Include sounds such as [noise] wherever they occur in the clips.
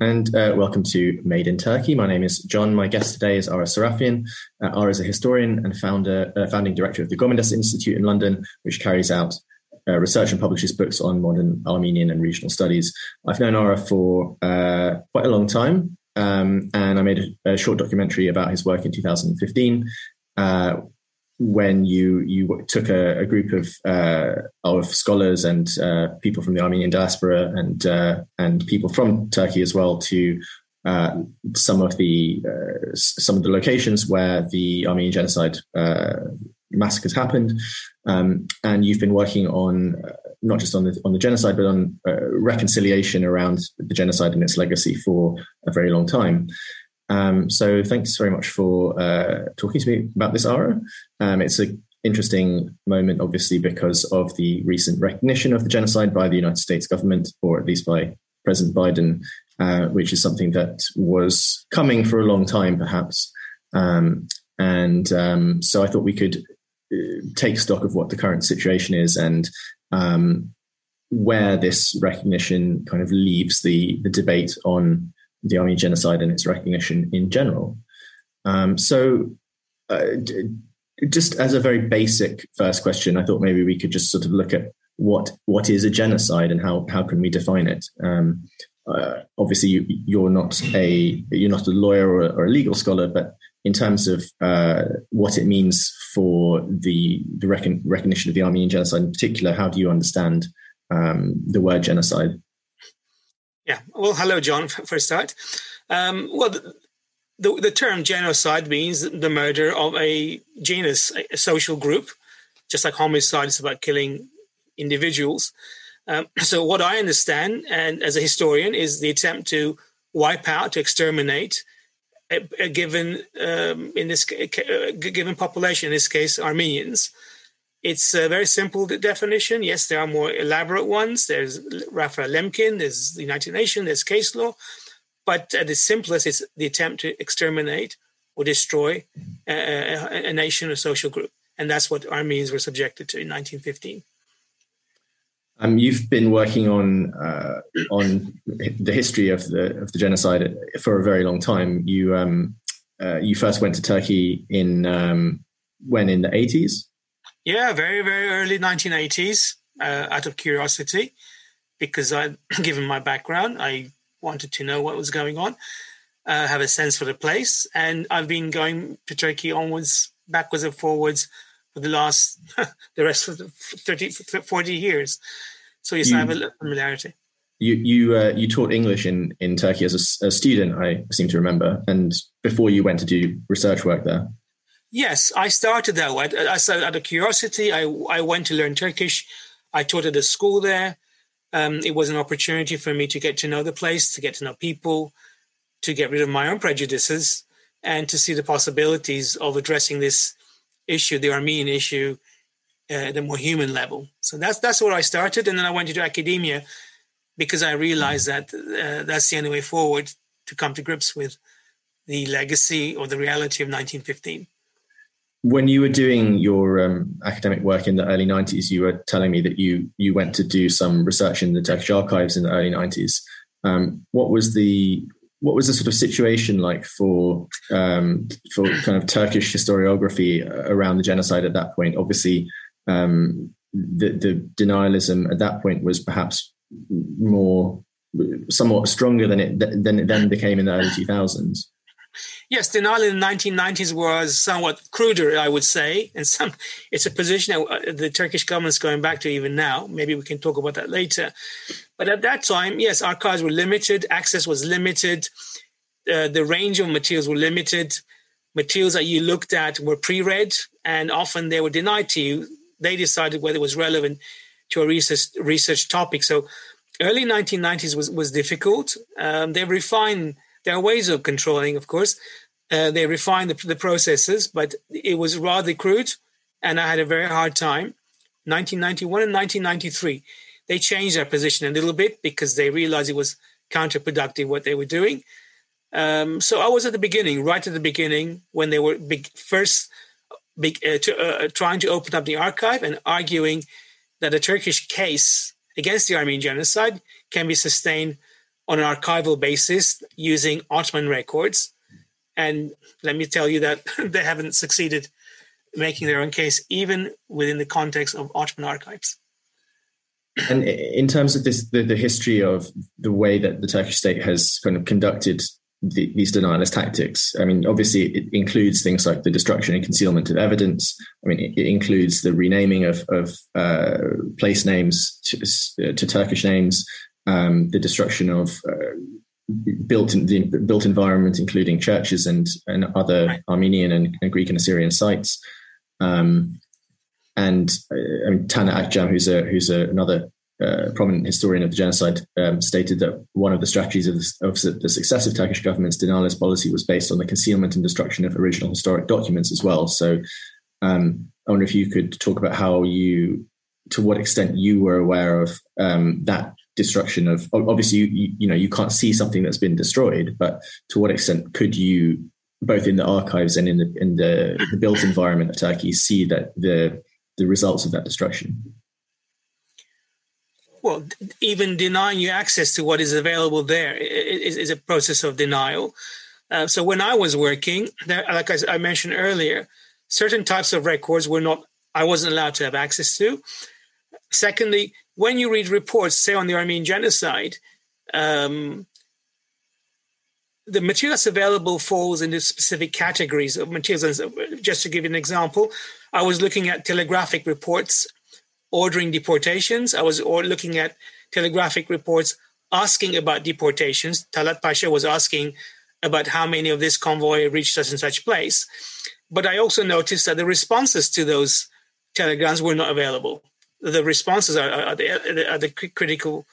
And uh, welcome to Made in Turkey. My name is John. My guest today is Ara Sarafian. Uh, Ara is a historian and founder, uh, founding director of the Gomidas Institute in London, which carries out uh, research and publishes books on modern Armenian and regional studies. I've known Ara for uh, quite a long time, um, and I made a, a, short documentary about his work in 2015 uh, when you you took a, a group of uh, of scholars and uh, people from the Armenian diaspora and uh, and people from Turkey as well to uh, some of the uh, some of the locations where the Armenian genocide uh, massacres happened, um, and you've been working on not just on the on the genocide but on reconciliation around the genocide and its legacy for a very long time. Um, so thanks very much for uh, talking to me about this, Ara. Um, it's an interesting moment, obviously, because of the recent recognition of the genocide by the United States government, or at least by President Biden, uh, which is something that was coming for a long time, perhaps. Um, and um, so I thought we could uh, take stock of what the current situation is and um, where this recognition kind of leaves the the debate on the Armenian genocide and its recognition in general. Um, so, uh, just as a very basic first question, I thought maybe we could just sort of look at what what is a genocide and how how can we define it. Um, uh, obviously, you, are not a you're not a lawyer or, or, a legal scholar, but in terms of uh, what it means for the the recon- recognition of the Armenian genocide in particular, how do you understand um, the word genocide? Yeah. Well, hello, John, for a start. Um, well, the, the, the, term genocide means the murder of a genus, a, social group, just like homicide is about killing individuals. Um, [clears throat] so, what I understand, and as a historian, is the attempt to wipe out, to exterminate a, a given, um, in this a given population, in this case, Armenians. It's a very simple definition. Yes, there are more elaborate ones. There's Raphael Lemkin, there's the United Nations, there's case law. But at the simplest, it's the attempt to exterminate or destroy a, a nation or social group. And that's what Armenians were subjected to in 1915. Um, you've been working on uh, on the history of the of the genocide for a very long time. You um, uh, you first went to Turkey in um, when in the eighties. Yeah, very, very early 1980s, uh, out of curiosity, because I, [clears throat] given my background, I wanted to know what was going on, uh, have a sense for the place, and I've been going to Turkey onwards, backwards and forwards for the last, [laughs] the rest of the 30, 40 years. So yes, you, I have a little familiarity. You you uh, you taught English in in Turkey as a, a student, I seem to remember, and before you went to do research work there. Yes, I started that way. I started out of curiosity. I, I went to learn Turkish. I taught at a school there. Um, it was an opportunity for me to get to know the place, to get to know people, to get rid of my own prejudices, and to see the possibilities of addressing this issue, the Armenian issue, uh, at a more human level. So that's that's where I started, and then I went into academia because I realized that uh, that's the only way forward to come to grips with the legacy or the reality of 1915 when you were doing your um, academic work in the early 90s you were telling me that you you went to do some research in the turkish archives in the early 90s um, what was the what was the sort of situation like for um, for kind of turkish historiography around the genocide at that point? Obviously um, the, the denialism at that point was perhaps more somewhat stronger than it than it then became in the early 2000s Yes, denial in the 1990s was somewhat cruder, I would say, and some it's a position that uh, the Turkish government is going back to even now. Maybe we can talk about that later. But at that time, yes, archives were limited, access was limited, uh, the range of materials were limited. Materials that you looked at were pre-read, and often they were denied to you. They decided whether it was relevant to a research research topic. So, early 1990s was was difficult. Um, they refined there are ways of controlling, of course. Uh, they refined the, the, processes, but it was rather crude, and I had a very hard time. 1991 and 1993, they changed their position a little bit because they realized it was counterproductive what they were doing. Um, so I was at the beginning, right at the beginning, when they were big, first big, uh, to, uh, trying to open up the archive and arguing that a Turkish case against the Armenian genocide can be sustained on an archival basis using Ottoman records. And let me tell you that [laughs] they haven't succeeded making their own case, even within the context of Ottoman archives. And in terms of this, the, the history of the way that the Turkish state has kind of conducted the, these denialist tactics. I mean, obviously, it includes things like the destruction and concealment of evidence. I mean, it, it includes the renaming of, of uh, place names to, to Turkish names, um, the destruction of uh, built in, the built environment, including churches and and other. Armenian and, and, Greek and Assyrian sites. Um, and uh, I mean, Taner Akçam, who's a who's a, another uh, prominent historian of the genocide, um, stated that one of the strategies of the, of the, successive Turkish government's denialist policy was based on the concealment and destruction of original historic documents as well. So, um, I wonder if you could talk about how you, to what extent you were aware of um, that destruction of. Obviously, you, you, know you can't see something that's been destroyed, but to what extent could you, both in the archives and in the in the, the built environment of Turkey, see that the the results of that destruction? well, even denying you access to what is available there is, is a process of denial. Uh, so when I was working, there, like I, I, mentioned earlier, certain types of records were not, I wasn't allowed to have access to. Secondly, when you read reports, say on the Armenian genocide, um, the materials available falls into specific categories of materials. Just to give you an example, I was looking at telegraphic reports ordering deportations. I was looking at telegraphic reports asking about deportations. Talat Pasha was asking about how many of this convoy reached such and such place. But I also noticed that the responses to those telegrams were not available. The responses are, are, the, are the, critical,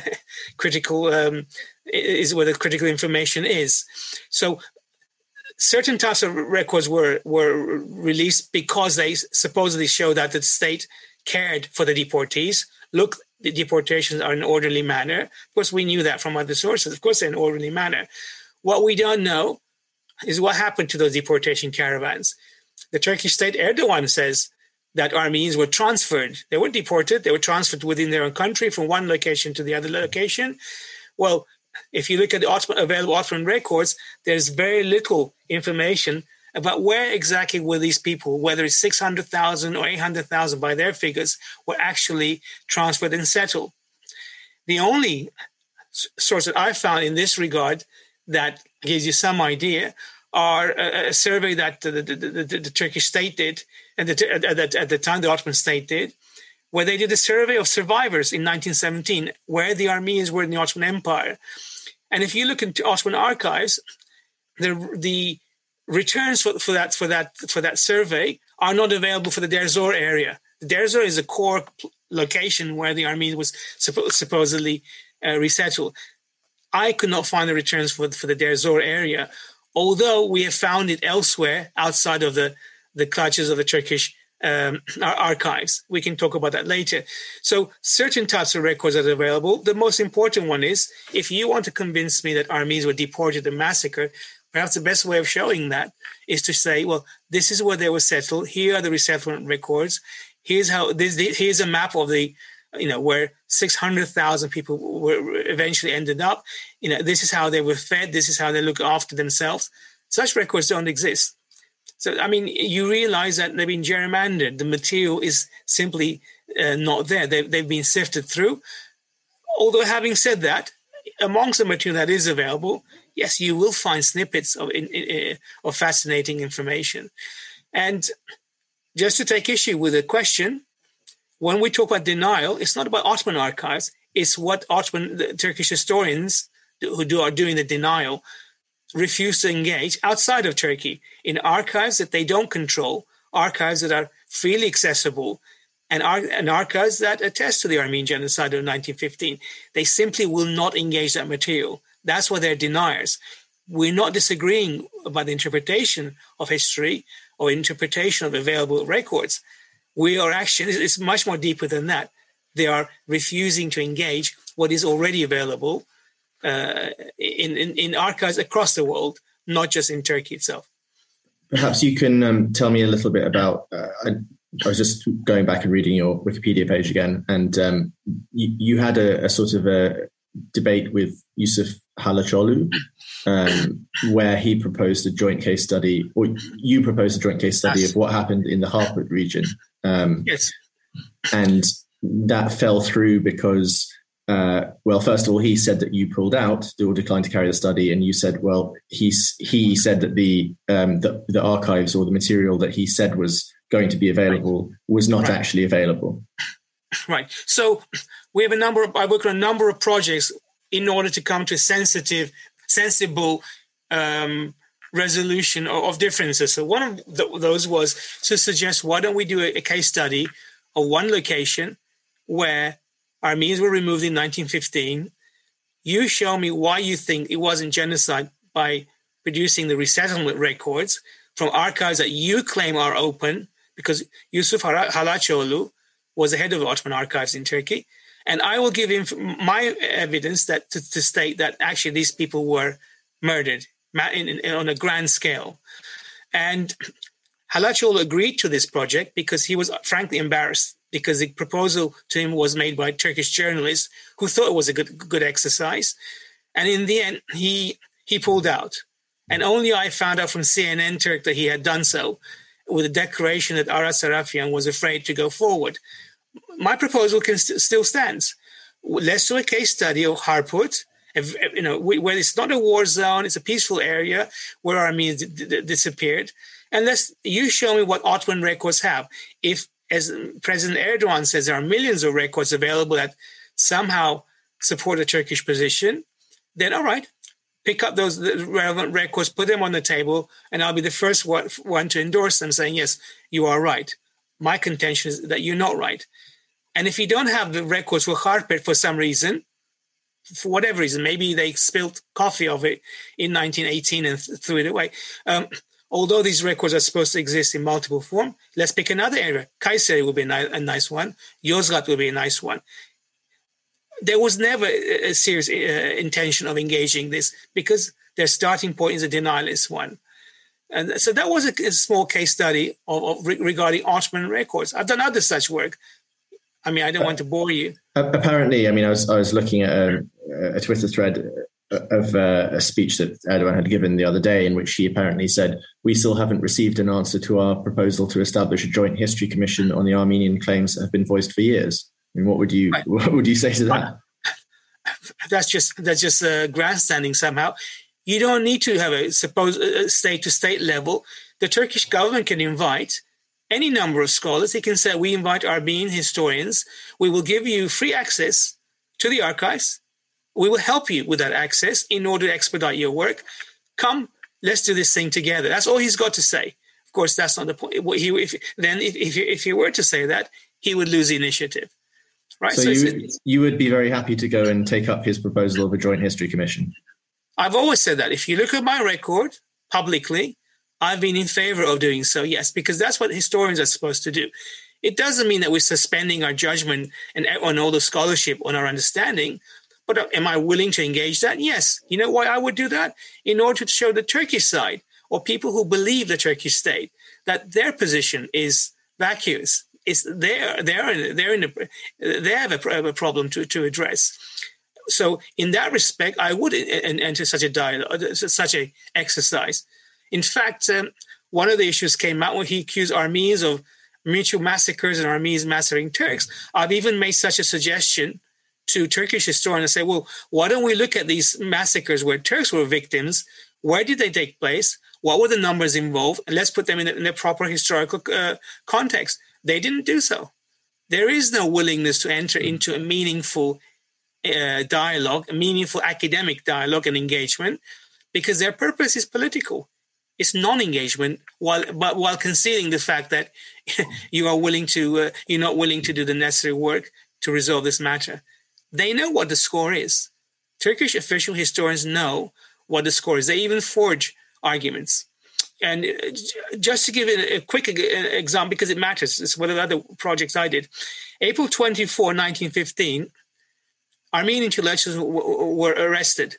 [laughs] critical um, is where the critical information is. So certain types of records were were released because they supposedly show that the state cared for the deportees. Look, the deportations are in orderly manner. Of course, we knew that from other sources. Of course, in an orderly manner. What we don't know is what happened to those deportation caravans. The Turkish state, Erdogan says that Armenians were transferred. They weren't deported, they were transferred within their own country from one location to the other location. Well, if you look at the Ottoman, available Ottoman records, there's very little information about where exactly were these people, whether it's 600,000 or 800,000 by their figures, were actually transferred and settled. The only source that I found in this regard that gives you some idea are a, a survey that the, the, the, the, Turkish state did, and at, at the time the Ottoman state did, where they did a survey of survivors in 1917, where the Armenians were in the Ottoman Empire. And if you look into Ottoman archives, the, the returns for, for that for that for that survey are not available for the Deir Zor area. The Deir Zor is a core location where the army was suppo- supposedly uh, resettled. I could not find the returns for for the Deir Zor area, although we have found it elsewhere outside of the the clutches of the Turkish um, [clears throat] archives. We can talk about that later. So, certain types of records are available. The most important one is if you want to convince me that Armenians were deported and massacred, Perhaps the best way of showing that is to say, well, this is where they were settled. Here are the resettlement records. Here's how this. Here's a map of the, you know, where six hundred thousand people were eventually ended up. You know, this is how they were fed. This is how they look after themselves. Such records don't exist. So, I mean, you realize that they've been gerrymandered. The material is simply uh, not there. They've, they've been sifted through. Although, having said that, amongst the material that is available, yes, you will find snippets of, in, in, of fascinating information. And just to take issue with the question, when we talk about denial, it's not about Ottoman archives. It's what Ottoman Turkish historians who do, are doing the denial refuse to engage outside of Turkey in archives that they don't control, archives that are freely accessible, and, ar- and archives that attest to the Armenian genocide of 1915. They simply will not engage that material. That's why they're deniers. We're not disagreeing about the interpretation of history or interpretation of available records. We are actually, it's much more deeper than that. They are refusing to engage what is already available uh, in, in, in, archives across the world, not just in Turkey itself. Perhaps you can um, tell me a little bit about. Uh, I, I, was just going back and reading your Wikipedia page again, and um, you, you, had a, a, sort of a, debate with Yusuf Halaçoğlu, um, where he proposed a joint case study, or you proposed a joint case study yes. of what happened in the Harput region. Um, yes. And that fell through because, uh, well, first of all, he said that you pulled out or declined to carry the study, and you said, well, he's he said that the um, the, the archives or the material that he said was going to be available was not right. actually available. Right. So we have a number of, I work on a number of projects in order to come to a sensitive, sensible um, resolution of, of, differences. So one of those was to suggest why don't we do a, a case study of one location where Armenians were removed in 1915. You show me why you think it wasn't genocide by producing the resettlement records from archives that you claim are open because Yusuf Halaçoğlu was the head of the Ottoman archives in Turkey. And I will give him my evidence that to, to state that actually these people were murdered in, in, on a grand scale. And Halaçoğlu agreed to this project because he was frankly embarrassed because the proposal to him was made by Turkish journalists who thought it was a good good exercise. And in the end, he he pulled out. And only I found out from CNN Turk that he had done so with a declaration that Aras Sarafyan was afraid to go forward. My proposal can st- still stands. Let's do a case study of Harput, if, you know, where it's not a war zone, it's a peaceful area where Armenians d- d- disappeared. And let's you show me what Ottoman records have. If, as President Erdogan says, there are millions of records available that somehow support a Turkish position, then all right, pick up those relevant records, put them on the table, and I'll be the first one to endorse them, saying, yes, you are right. My contention is that you're not right. And if you don't have the records for Harput for some reason, for whatever reason, maybe they spilled coffee of it in 1918 and th- threw it away. Um, although these records are supposed to exist in multiple form, let's pick another area. Kayseri will be a, nice one. Yozgat will be a nice one there was never a serious uh, intention of engaging this because their starting point is a denialist one. And so that was a, a small case study of, of re- regarding Ottoman records. I've done other such work. I mean, I don't want to bore you. Apparently, I mean, I was I was looking at a, a Twitter thread of uh, a speech that Erdogan had given the other day, in which he apparently said, "We still haven't received an answer to our proposal to establish a joint history commission on the Armenian claims that have been voiced for years." I mean, what would you right. what would you say to that? [laughs] That's just that's just uh, grandstanding somehow. You don't need to have a suppose a state to state level. The Turkish government can invite any number of scholars. They can say, "We invite Armenian historians. We will give you free access to the archives. We will help you with that access in order to expedite your work. Come, let's do this thing together." That's all he's got to say. Of course, that's not the point. He, if, then, if, if, if he were to say that, he would lose the initiative. Right. So, so you, you would be very happy to go and take up his proposal of a joint history commission. I've always said that. If you look at my record publicly, I've been in favor of doing so, yes, because that's what historians are supposed to do. It doesn't mean that we're suspending our judgment and on all the scholarship on our understanding. But am I willing to engage that? Yes. You know why I would do that? In order to show the Turkish side or people who believe the Turkish state that their position is vacuous it's they're they're they're in a, they have a, a problem to to address. So in that respect, I would enter such a dialogue, such a exercise. In fact, um, one of the issues came out when he accused Armenians of mutual massacres and Armenians massacring Turks. I've even made such a suggestion to Turkish historians and say, well, why don't we look at these massacres where Turks were victims? Where did they take place? What were the numbers involved? And let's put them in a, in a proper historical uh, context. They didn't do so. There is no willingness to enter into a meaningful uh, dialogue, a meaningful academic dialogue and engagement, because their purpose is political. It's non-engagement, while but while concealing the fact that [laughs] you are willing to, uh, you're not willing to do the necessary work to resolve this matter. They know what the score is. Turkish official historians know what the score is. They even forge arguments. And uh, just to give a quick example, because it matters, it's one of the other projects I did. April 24, 1915, Armenian intellectuals were arrested.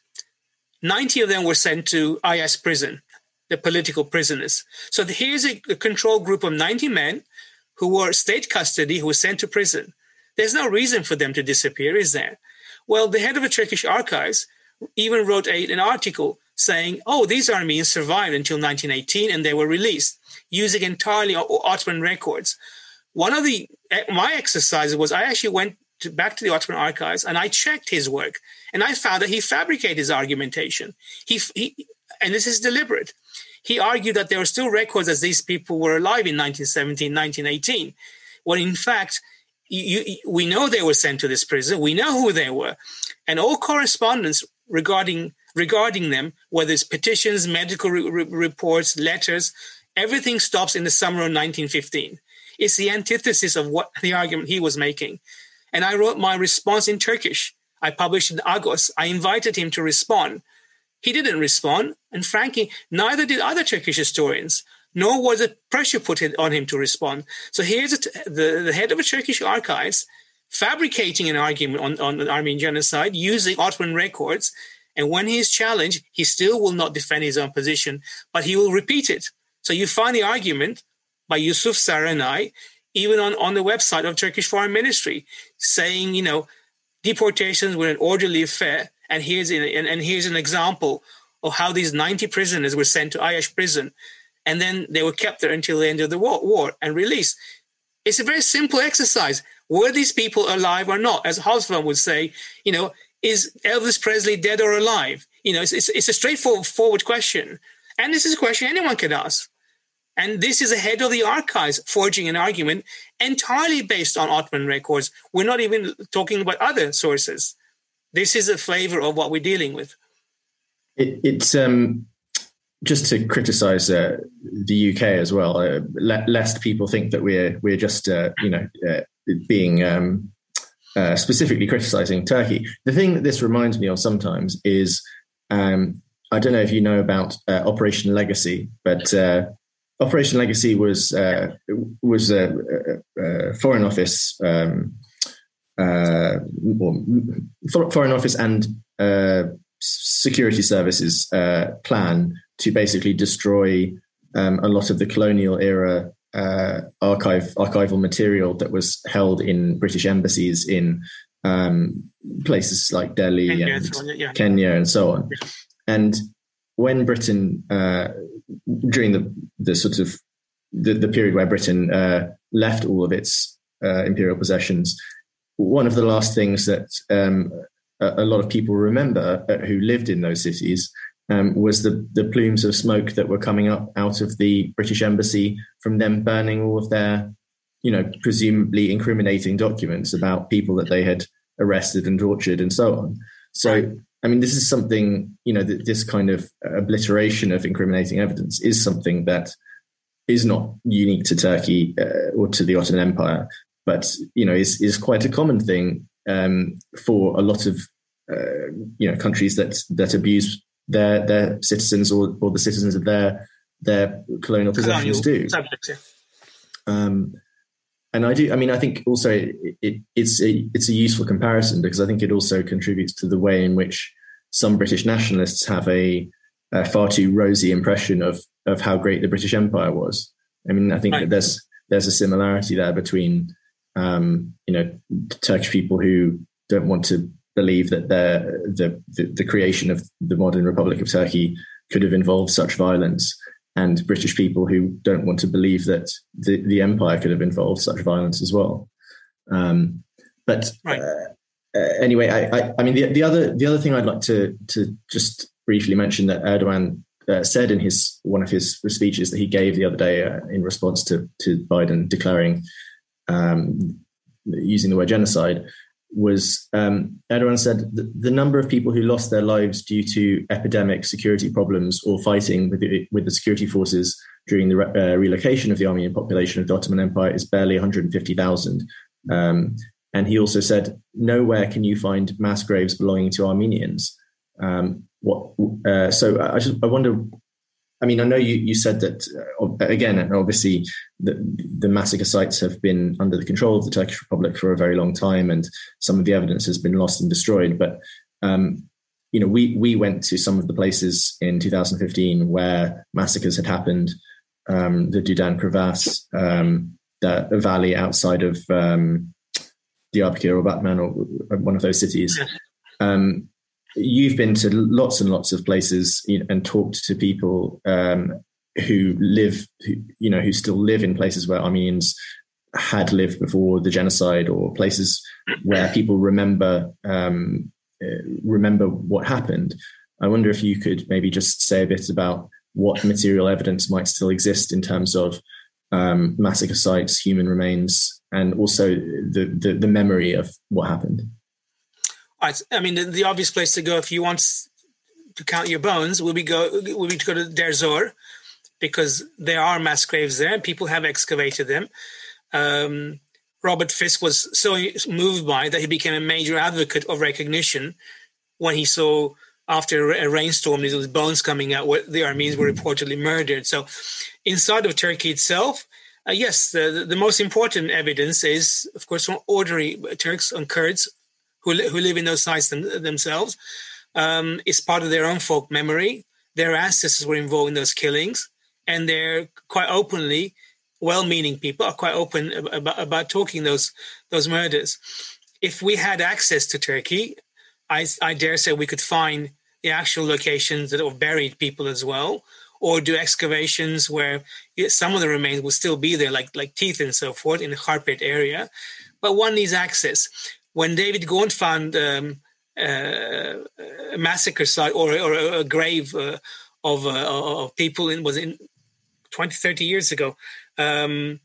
90 of them were sent to Ayash prison, the political prisoners. So here's a control group of 90 men who were state custody, who were sent to prison. There's no reason for them to disappear, is there? Well, the head of the Turkish archives even wrote a, an article saying, oh, these Armenians survived until 1918 and they were released using entirely Ottoman records. One of the eh, my exercises was I actually went to, back to the Ottoman archives and I checked his work and I found that he fabricated his argumentation. He, he and this is deliberate. He argued that there were still records as these people were alive in 1917, 1918, when in fact you, you, we know they were sent to this prison. We know who they were, and all correspondence regarding regarding them, whether it's petitions, medical re- reports, letters, everything stops in the summer of 1915. It's the antithesis of what the argument he was making. And I wrote my response in Turkish. I published in Agos. I invited him to respond. He didn't respond, and frankly, neither did other Turkish historians, nor was a pressure put on him to respond. So here's the, the head of the Turkish archives fabricating an argument on, on the Armenian genocide using Ottoman records. And when he is challenged, he still will not defend his own position, but he will repeat it. So you find the argument by Yusuf Sarınay, even on, on the website of Turkish Foreign Ministry, saying, you know, deportations were an orderly affair and here's an, and, and here's an example of how these 90 prisoners were sent to Ayash prison. And then they were kept there until the end of the war, war and released. It's a very simple exercise. Were these people alive or not? As Halsman would say, you know, is Elvis Presley dead or alive? You know, it's, it's, it's a straightforward question. And this is a question anyone can ask. And this is a head of the archives forging an argument entirely based on Ottoman records. We're not even talking about other sources this is a flavor of what we're dealing with. It, it's um, just to criticise uh, the UK as well, uh, le- lest people think that we're we're just uh, you know uh, being um, uh, specifically criticising Turkey. The thing that this reminds me of sometimes is um, I don't know if you know about uh, Operation Legacy, but Operation Legacy was was a, a, Foreign Office. Um, Foreign Office and Security Services uh, plan to basically destroy um, a lot of the colonial era uh, archive archival material that was held in British embassies in um, places like Delhi Kenya, and so yeah. Kenya and so on. And when Britain, uh, during the the sort of the, the period where Britain uh, left all of its imperial possessions, one of the last things that um, a, a, lot of people remember uh, who lived in those cities um, was the, the plumes of smoke that were coming up out of the British embassy from them burning all of their, you know, presumably incriminating documents about people that they had arrested and tortured and so on. So, I mean, this is something, you know, that this kind of obliteration of incriminating evidence is something that is not unique to Turkey uh, or to the Ottoman Empire but you know is is quite a common thing um, for a lot of uh, you know countries that that abuse their their citizens or, or the citizens of their their colonial possessions do. Um, and I do. I mean, I think also it, it, it's a it's a useful comparison because I think it also contributes to the way in which some British nationalists have a, a far too rosy impression of of how great the British Empire was. I mean, I think right. that there's there's a similarity there between um, you know, Turkish people who don't want to believe that the, the, the creation of the modern Republic of Turkey could have involved such violence, and British people who don't want to believe that the, the empire could have involved such violence as well. Um, but right. uh, uh, anyway, I, I, I, mean, the, the other the other thing I'd like to to just briefly mention that Erdogan uh, said in his one of his speeches that he gave the other day uh, in response to to Biden declaring um, using the word genocide was um, Erdogan said the number of people who lost their lives due to epidemic security problems or fighting with the, with the security forces during the re- uh, relocation of the Armenian population of the Ottoman Empire is barely 150,000. Um, and he also said, nowhere can you find mass graves belonging to Armenians. Um, what, uh, so I just I wonder I mean, I know you, you said that uh, again, obviously the, the massacre sites have been under the control of the Turkish Republic for a very long time, and some of the evidence has been lost and destroyed. But um, you know, we we went to some of the places in 2015 where massacres had happened. Um, the Dudan crevasse, um, the, valley outside of um, Diyarbakir or Batman, or one of those cities. um, you've been to lots and lots of places and talked to people um, who live, who, you know, who still live in places where Armenians had lived before the genocide, or places where people remember um, uh, remember what happened. I wonder if you could maybe just say a bit about what material evidence might still exist in terms of um, massacre sites, human remains, and also the, the, the memory of what happened. I, I mean, the, the, obvious place to go if you want to count your bones would be go would be to go to Deir Zor, because there are mass graves there, and people have excavated them. Um, Robert Fisk was so moved by that he became a major advocate of recognition when he saw after a rainstorm these bones coming out where the Armenians were reportedly murdered. So inside of Turkey itself, uh, yes, the, the most important evidence is, of course, from ordinary Turks and Kurds who, who live in those sites them, themselves. Um, it's part of their own folk memory. Their ancestors were involved in those killings, and they're quite openly well-meaning people are quite open about, about talking those those murders. If we had access to Turkey, I, I dare say we could find the actual locations that have buried people as well, or do excavations where some of the remains will still be there, like like teeth and so forth, in the Kharpet area. But one needs access. When David Gaunt found um, uh, a massacre site or, or a grave uh, of, uh, of people in was in 20, 30 years ago, um,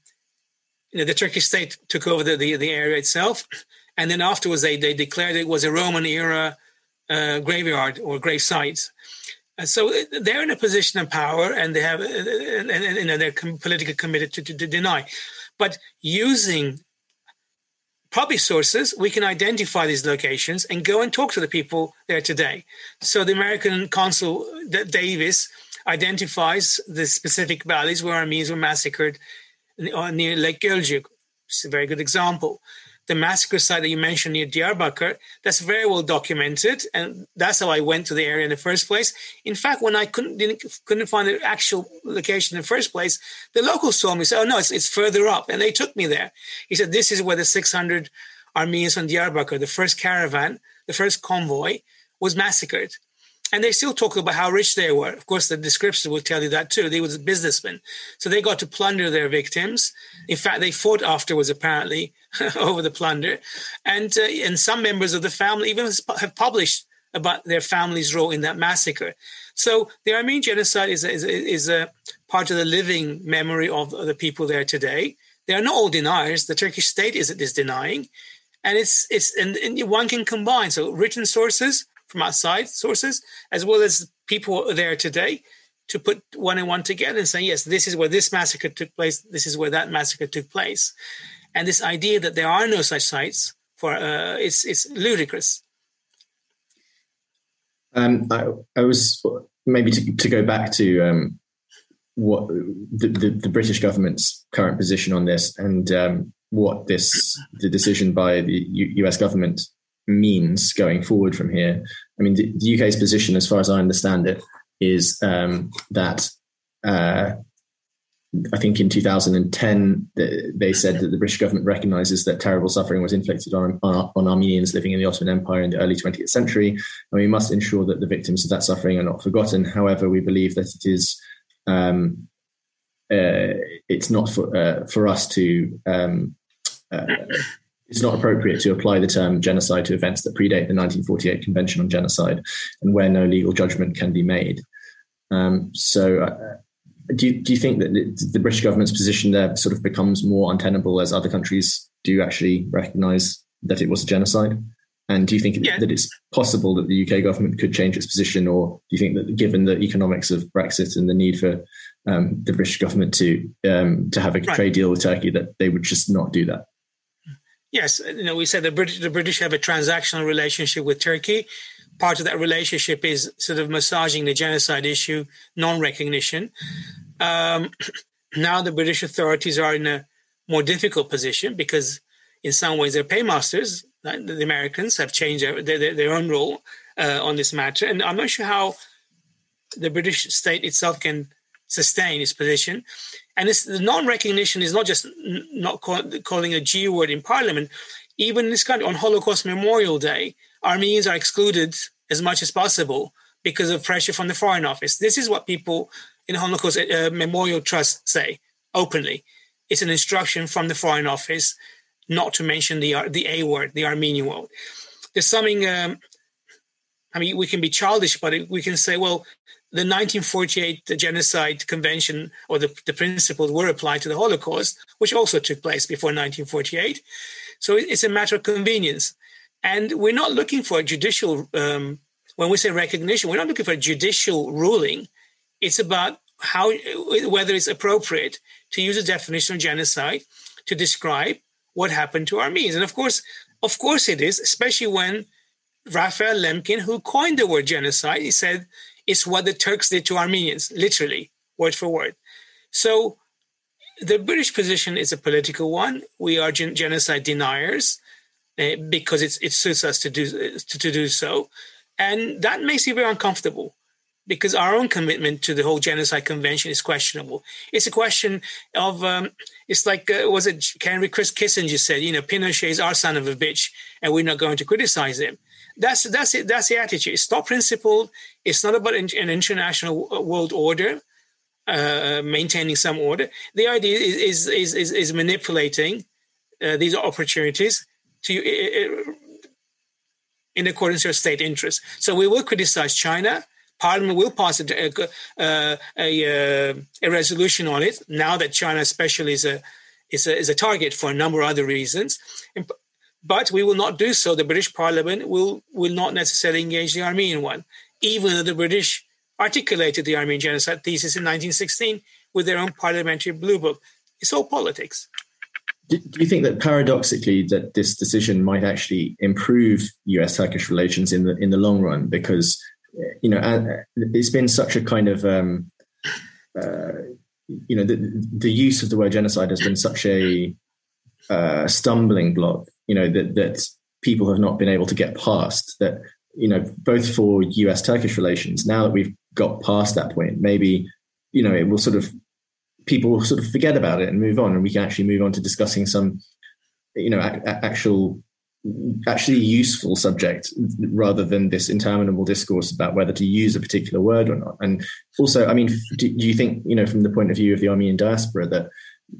you know, the Turkish state took over the, the, the, area itself. And then afterwards, they, they declared it was a Roman era uh, graveyard or grave site. And so uh, they're in a position of power and they have, and, and, and they're politically committed to, to, to deny. But using public sources, we can identify these locations and go and talk to the people there today. So the American consul Davis identifies the specific valleys where Armenians were massacred uh, near Lake Gölcük. It's a very good example. The massacre site that you mentioned near Diyarbakir, that's very well documented, and that's how I went to the area in the first place. In fact, when I couldn't couldn't find the actual location in the first place, the locals told me, "Oh no, it's, it's further up," and they took me there. He said, "This is where the 600 Armenians from Diyarbakir, the first caravan, the first convoy, was massacred." And they still talk about how rich they were. Of course, the description will tell you that too. They were businessmen, so they got to plunder their victims. In fact, they fought afterwards, apparently, [laughs] over the plunder, and uh, and some members of the family even have published about their family's role in that massacre. So the Armenian genocide is a, is a, is a part of the living memory of the people there today. They are not all deniers. The Turkish state is is denying, and it's it's and, and one can combine so written sources from outside sources, as well as people there today, to put one and one together and say, yes, this is where this massacre took place, this is where that massacre took place. And this idea that there are no such sites for uh, it's it's ludicrous. Um, I, I was maybe to, to go back to um, what the, the, the, British government's current position on this and um, what this the decision by the U- U.S. government means going forward from here. I mean, the, the UK's position, as far as I understand it, is um, that uh, I think in 2010 they said that the British government recognises that terrible suffering was inflicted on, on, on, Armenians living in the Ottoman Empire in the early 20th century, and we must ensure that the victims of that suffering are not forgotten. However, we believe that it is um, uh, it's not for uh, for us to um, uh, it's not appropriate to apply the term genocide to events that predate the 1948 Convention on Genocide and where no legal judgment can be made. Um, so, uh, do, you, do you think that the British government's position there sort of becomes more untenable as other countries do actually recognise that it was a genocide? And do you think yeah. that it's possible that the UK government could change its position, or do you think that given the economics of Brexit and the need for um, the British government to um, to have a right. trade deal with Turkey, that they would just not do that? Yes, you know, we said the British, the British have a transactional relationship with Turkey. Part of that relationship is sort of massaging the genocide issue, non-recognition. Um, [clears throat] now the British authorities are in a more difficult position because, in some ways, they're paymasters. The Americans have changed their, their, their own role uh, on this matter, and I'm not sure how the British state itself can sustain its position. And this, the non-recognition is not just not call, calling a G word in Parliament. Even in this country, on Holocaust Memorial Day, Armenians are excluded as much as possible because of pressure from the Foreign Office. This is what people in Holocaust uh, Memorial Trust say openly. It's an instruction from the Foreign Office not to mention the the A word, the Armenian word. There's something. Um, I mean, we can be childish, but we can say, well, the 1948 Genocide Convention or the, the principles were applied to the Holocaust, which also took place before 1948. So it's a matter of convenience. And we're not looking for a judicial, um, when we say recognition, we're not looking for a judicial ruling. It's about how, whether it's appropriate to use a definition of genocide to describe what happened to Armenians. And of course, of course it is, especially when Raphael Lemkin, who coined the word genocide, he said it's what the Turks did to Armenians, literally, word for word. So the British position is a political one. We are gen- genocide deniers uh, because it suits us to do to, to do so, and that makes me very uncomfortable because our own commitment to the whole genocide convention is questionable. It's a question of um, it's like uh, was it Henry Chris Kissinger said, you know, Pinochet is our son of a bitch, and we're not going to criticize him. That's that's it. That's the attitude. It's not principled. It's not about an international world order, uh, maintaining some order. The idea is is is is, manipulating uh, these opportunities to uh, in accordance with state interests. So we will criticize China. Parliament will pass a, a, a, a, resolution on it now that China, especially, is a is a, is a target for a number of other reasons. And but we will not do so. The British Parliament will, will not necessarily engage the Armenian one, even though the British articulated the Armenian genocide thesis in 1916 with their own parliamentary blue book. It's all politics. Do, do you think that paradoxically that this decision might actually improve U.S.-Turkish relations in the in the long run? Because you know it's been such a kind of um, uh, you know the, the use of the word genocide has been such a uh, stumbling block you know that that people have not been able to get past that you know both for US Turkish relations now that we've got past that point maybe you know it will sort of people will sort of forget about it and move on and we can actually move on to discussing some you know actual actually useful subject rather than this interminable discourse about whether to use a particular word or not. And also i mean do, do you think you know from the point of view of the armenian diaspora that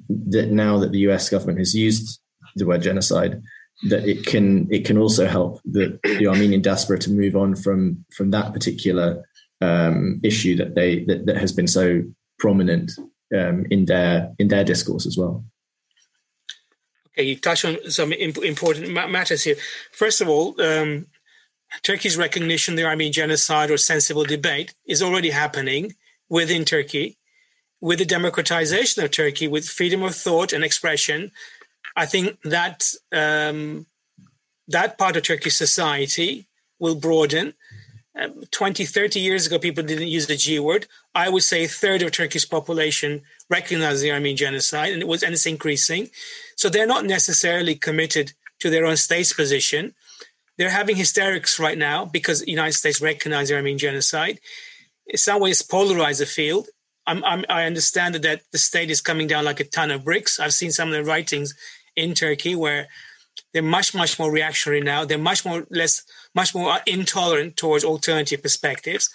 that now that the us government has used the word genocide that it can it can also help the, the Armenian diaspora to move on from from that particular um, issue that they that, that has been so prominent um, in their in their discourse as well. Okay, you touch on some important matters here. First of all, um, Turkey's recognition the Armenian genocide or sensible debate is already happening within Turkey, with the democratization of Turkey, with freedom of thought and expression I think that um, that part of Turkish society will broaden. Um, 20, 30 years ago, people didn't use the G word. I would say a third of Turkish population recognizes the Armenian genocide, and it was and it's increasing. So they're not necessarily committed to their own state's position. They're having hysterics right now because the United States recognizes the Armenian genocide. In some ways, polarize the field. I'm, I'm, i understand that the state is coming down like a ton of bricks. I've seen some of the writings in Turkey where they're much much more reactionary now. They're much more less much more intolerant towards alternative perspectives.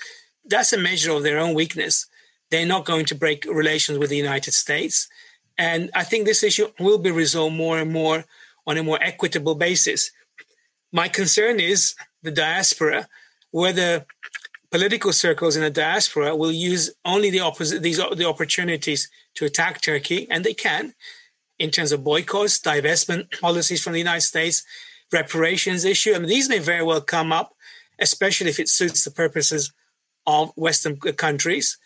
That's a measure of their own weakness. They're not going to break relations with the United States, and I think this issue will be resolved more and more on a more equitable basis. My concern is the diaspora, whether political circles in the diaspora will use only the opposite these the opportunities to attack Turkey, and they can in terms of boycotts, divestment [clears throat] policies from the United States, reparations issue. I mean, these may very well come up, especially if it suits the purposes of Western countries.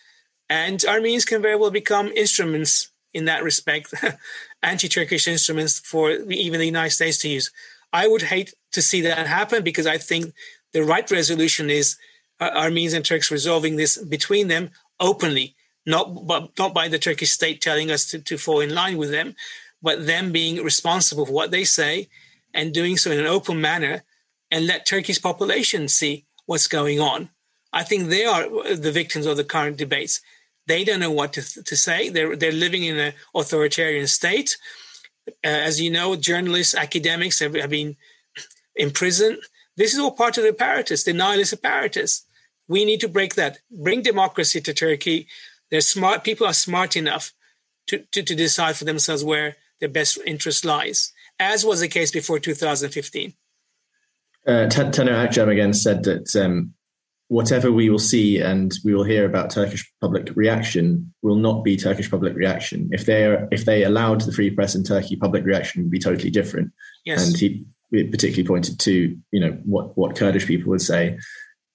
And Armenians can very well become instruments in that respect, [laughs] anti Turkish instruments for even the United States to use. I would hate to see that happen because I think the right resolution is uh, Armenians and Turks resolving this between them openly not but not by the Turkish state telling us to, to fall in line with them, but them being responsible for what they say and doing so in an open manner and let Turkey's population see what's going on. I think they are the victims of the current debates. They don't know what to, to say. They're, they're living in an authoritarian state. Uh, as you know, journalists, academics have, have been imprisoned. This is all part of the apparatus, the nihilist apparatus. We need to break that. Bring democracy to Turkey. They're smart. People are smart enough to, to, to decide for themselves where their best interest lies, as was the case before 2015. Uh, Taner Akçam again said that um, whatever we will see and we will hear about Turkish public reaction will not be Turkish public reaction. If they are, if they allowed the free press in Turkey, public reaction would be totally different. Yes. And he particularly pointed to you know what what Kurdish people would say.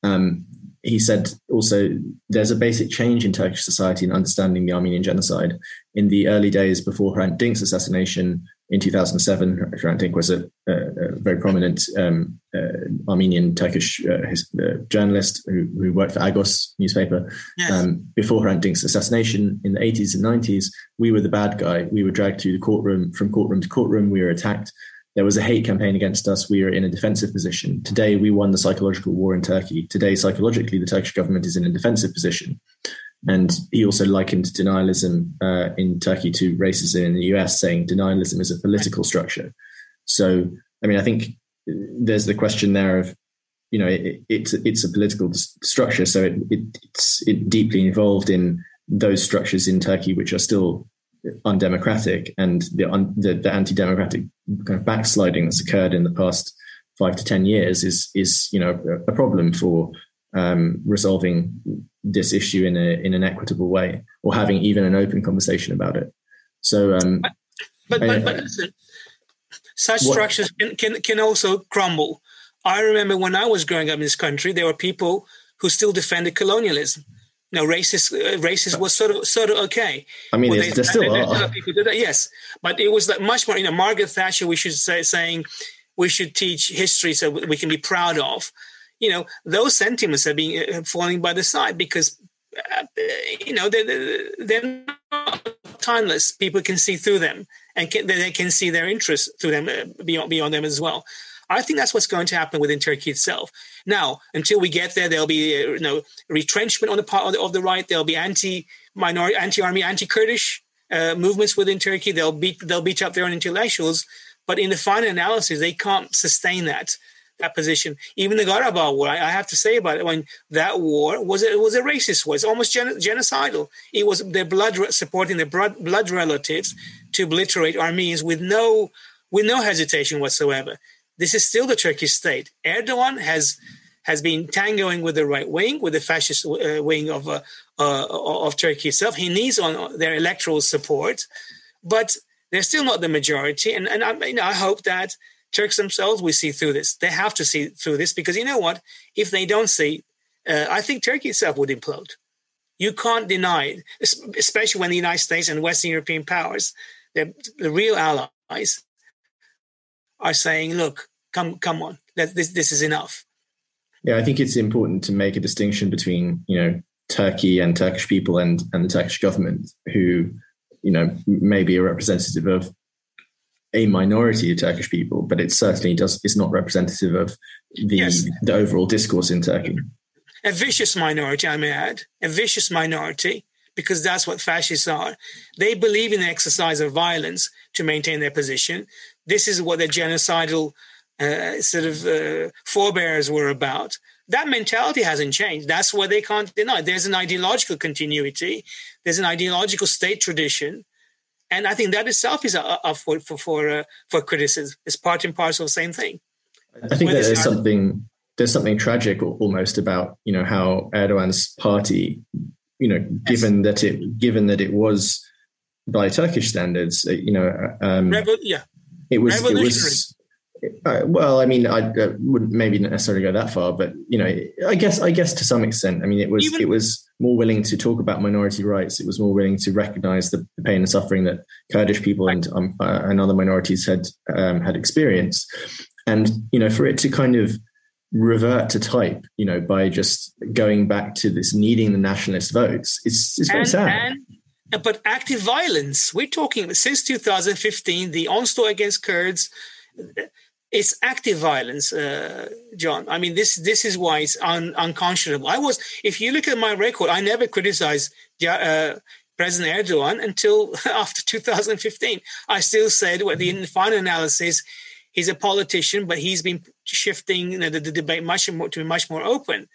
Um, he said also there's a basic change in Turkish society in understanding the Armenian genocide. In the early days before Hrant Dink's assassination in 2007, Hrant Dink was a, a, a very prominent um, uh, Armenian Turkish uh, his, uh, journalist who, who, worked for Agos newspaper. Yes. Um, before Hrant Dink's assassination in the 80s and 90s, we were the bad guy. We were dragged to the courtroom, from courtroom to courtroom. We were attacked there was a hate campaign against us. We are in a defensive position. Today, we won the psychological war in Turkey. Today, psychologically, the Turkish government is in a defensive position. And he also likened denialism uh, in Turkey to racism in the US, saying denialism is a political structure. So, I mean, I think there's the question there of, you know, it, it's it's a political structure, so it, it, it's it deeply involved in those structures in Turkey, which are still undemocratic and the, the, the anti-democratic kind of backsliding that's occurred in the past five to ten years is is you know a, problem for um, resolving this issue in a in an equitable way or having even an open conversation about it. So, um, but but, but, but listen, such what, structures can, can can also crumble. I remember when I was growing up in this country, there were people who still defended colonialism no, racist, uh, racist was sort of sort of okay. I mean, well, they, there still are. People do that, yes, but it was like much more. You know, Margaret Thatcher. We should say saying we should teach history so we can be proud of. You know, those sentiments are being uh, falling by the side because uh, you know they're, they're not timeless. People can see through them, and can, they can see their interests through them uh, beyond beyond them as well. I think that's what's going to happen within Turkey itself. Now, until we get there, there'll be uh, you know retrenchment on the part of the, of the right. There'll be anti-minority, anti-army, anti-Kurdish uh, movements within Turkey. They'll beat they'll beat up their own intellectuals, but in the final analysis, they can't sustain that that position. Even the Karabakh War, I, I, have to say about it, when that war was a, was a racist war. It's almost gen- genocidal. It was their blood supporting their blood, blood relatives to obliterate Armenians with no with no hesitation whatsoever. This is still the Turkish state. Erdogan has has been tangoing with the right wing, with the fascist uh, wing of uh, uh, of Turkey itself. He needs on their electoral support, but they're still not the majority. And and I, I hope that Turks themselves will see through this. They have to see through this because you know what? If they don't see, uh, I think Turkey itself would implode. You can't deny it, especially when the United States and Western European powers, the real allies, are saying, look, come, come on, this, this is enough. Yeah, I think it's important to make a distinction between, you know, Turkey and Turkish people and, and the Turkish government who, you know, may be a representative of a minority of Turkish people, but it certainly does is not representative of the yes. the overall discourse in Turkey. A vicious minority, I may add, a vicious minority, because that's what fascists are. They believe in the exercise of violence to maintain their position this is what the genocidal uh, sort of uh, forebears were about. That mentality hasn't changed. That's what they can't deny. There's an ideological continuity. There's an ideological state tradition, and I think that itself is up for for for, uh, for criticism. It's part and parcel of the same thing. I think there's something there's something tragic almost about you know how Erdogan's party, you know, given yes. that it given that it was by Turkish standards, uh, you know, uh, um, Rebel, yeah, it was it was uh, well i mean i uh, wouldn't maybe necessarily go that far but you know i guess i guess to some extent i mean it was Even, it was more willing to talk about minority rights. It was more willing to recognize the, the pain and suffering that kurdish people and um, uh, and other minorities had um, had experienced. And you know for it to kind of revert to type you know by just going back to this needing the nationalist votes it's it's very and, sad. and, but active violence, we're talking since 2015, the onslaught against Kurds, it's active violence, uh, John. I mean, this this is why it's un, unconscionable. I was, if you look at my record, I never criticized uh, President Erdogan until [laughs] after 2015. I still said, well, the final analysis, he's a politician, but he's been shifting you know, the, the, debate much more to be much more open.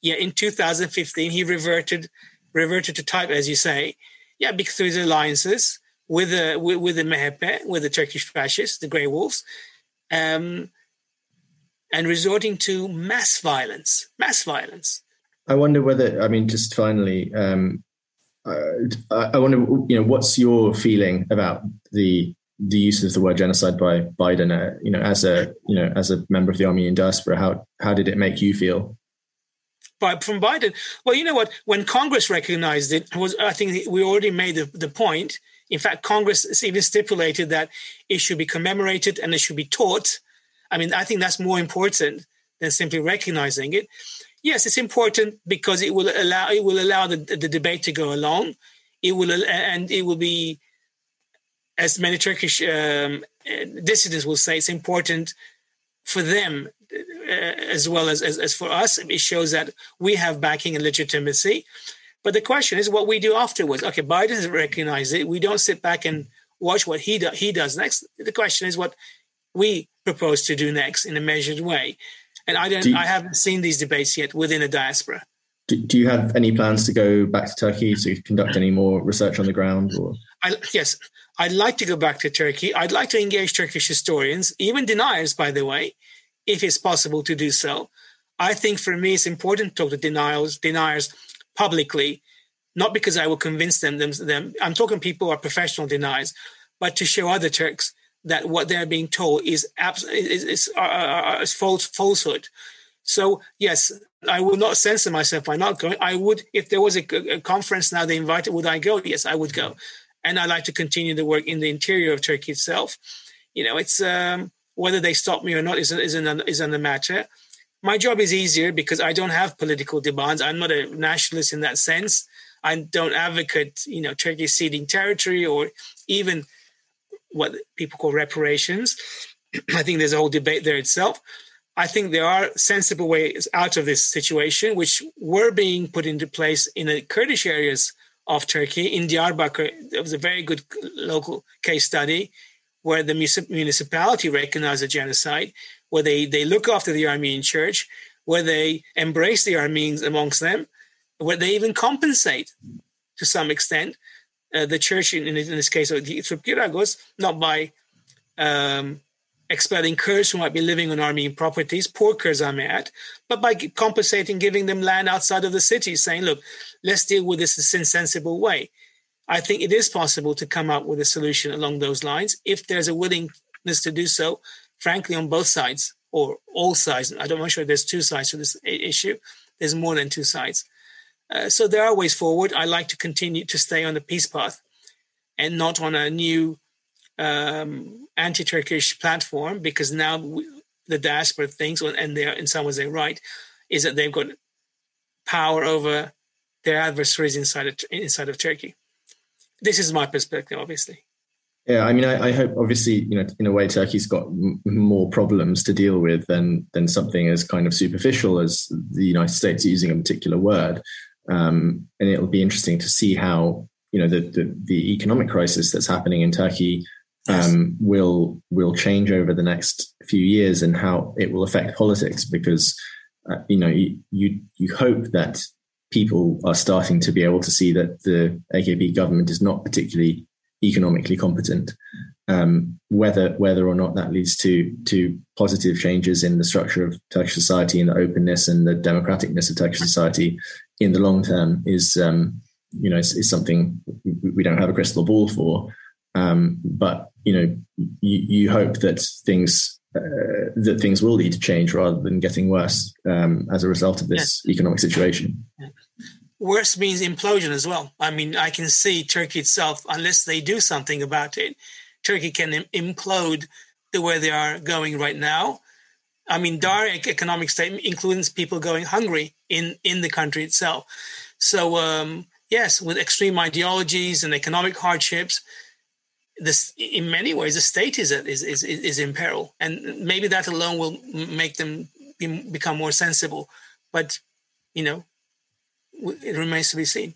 Yet in 2015, he reverted reverted to type, as you say, yeah, because of his alliances with the with, with the MHP, with the Turkish fascists, the Grey Wolves, um, and resorting to mass violence, mass violence. I wonder whether, I mean, just finally, um, uh, I wonder, you know, what's your feeling about the the use of the word genocide by Biden? Uh, you know, as a you know as a member of the Armenian diaspora, how how did it make you feel? By, from Biden, well, you know what? When Congress recognized it, was I think we already made the, the point. In fact, Congress even stipulated that it should be commemorated and it should be taught. I mean, I think that's more important than simply recognizing it yes, it's important because it will allow it will allow the, the debate to go along. It will and it will be, as many Turkish um, dissidents will say, it's important for them uh, as well as, as as for us. It shows that we have backing and legitimacy. But the question is what we do afterwards. Okay, Biden has recognized it. We don't sit back and watch what he do, he does next. The question is what we propose to do next in a measured way. And I don't, do you, I haven't seen these debates yet within the diaspora. Do, do, you have any plans to go back to Turkey to conduct any more research on the ground? Or? I, yes, I'd like to go back to Turkey. I'd like to engage Turkish historians, even deniers, by the way, if it's possible to do so. I think for me, it's important to talk to denials, deniers publicly, not because I will convince them, them, them. I'm talking people who are professional deniers, but to show other Turks that what they're being told is abs- is, is, uh, uh, is false falsehood. So yes, I will not censor myself by not going. I would if there was a, a, conference now they invited. Would I go? Yes, I would go, and I like to continue the work in the interior of Turkey itself. You know, it's um, whether they stop me or not is is another is another matter. My job is easier because I don't have political demands. I'm not a nationalist in that sense. I don't advocate, you know, Turkey ceding territory or even what people call reparations. [clears throat] I think there's a whole debate there itself. I think there are sensible ways out of this situation, which were being put into place in the Kurdish areas of Turkey. In Diyarbakir, there was a very good local case study where the municipality recognized a genocide, where they, they look after the Armenian church, where they embrace the Armenians amongst them, where they even compensate to some extent uh, the church, in, in, this case, of the Giragos, not by um, expelling Kurds who might be living on Armenian properties, poor Kurds I may add, but by compensating, giving them land outside of the city, saying, look, let's deal with this in a sensible way. I think it is possible to come up with a solution along those lines if there's a willingness to do so, frankly, on both sides or all sides. I don't know sure there's two sides to this issue. There's more than two sides. Uh, so there are ways forward. I like to continue to stay on the peace path and not on a new um, anti-Turkish platform because now we, the diaspora thinks, and they're in some ways they're right, is that they've got power over their adversaries inside of, inside of Turkey. This is my perspective, obviously. Yeah, I mean, I, I, hope obviously, you know, in a way, Turkey's got m- more problems to deal with than than something as kind of superficial as the United States using a particular word. Um, and it'll be interesting to see how you know the, the, the economic crisis that's happening in Turkey um, will will change over the next few years and how it will affect politics because uh, you know you, you you hope that people are starting to be able to see that the AKP government is not particularly economically competent. Um, whether whether or not that leads to to positive changes in the structure of Turkish society and the openness and the democraticness of Turkish society in the long term is um, you know is, is, something we don't have a crystal ball for. Um, but you know you, you hope that things uh, that things will lead to change rather than getting worse um, as a result of this yeah. economic situation. Worse means implosion as well. I mean, I can see Turkey itself, unless they do something about it, Turkey can implode the way they are going right now. I mean, dire economic statement includes people going hungry in, in the country itself. So, um, yes, with extreme ideologies and economic hardships, this in many ways the state is is is, is in peril, and maybe that alone will make them be, become more sensible. But you know, it remains to be seen.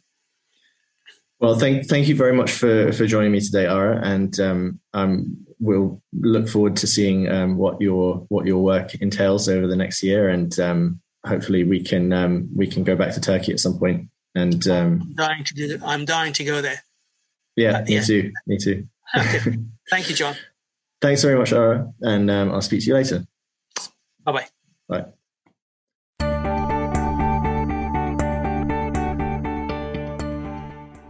Well, thank thank you very much for for joining me today, Ara, and um, um, we'll look forward to seeing um, what your what your work entails over the next year, and um, hopefully we can um, we can go back to Turkey at some point. And um, I'm dying to do. I'm dying to go there. Yeah, me yeah. too. Me too. okay. [laughs] Thank you, John. Thanks very much, Ara, and I'll speak to you later. Bye-bye. Bye.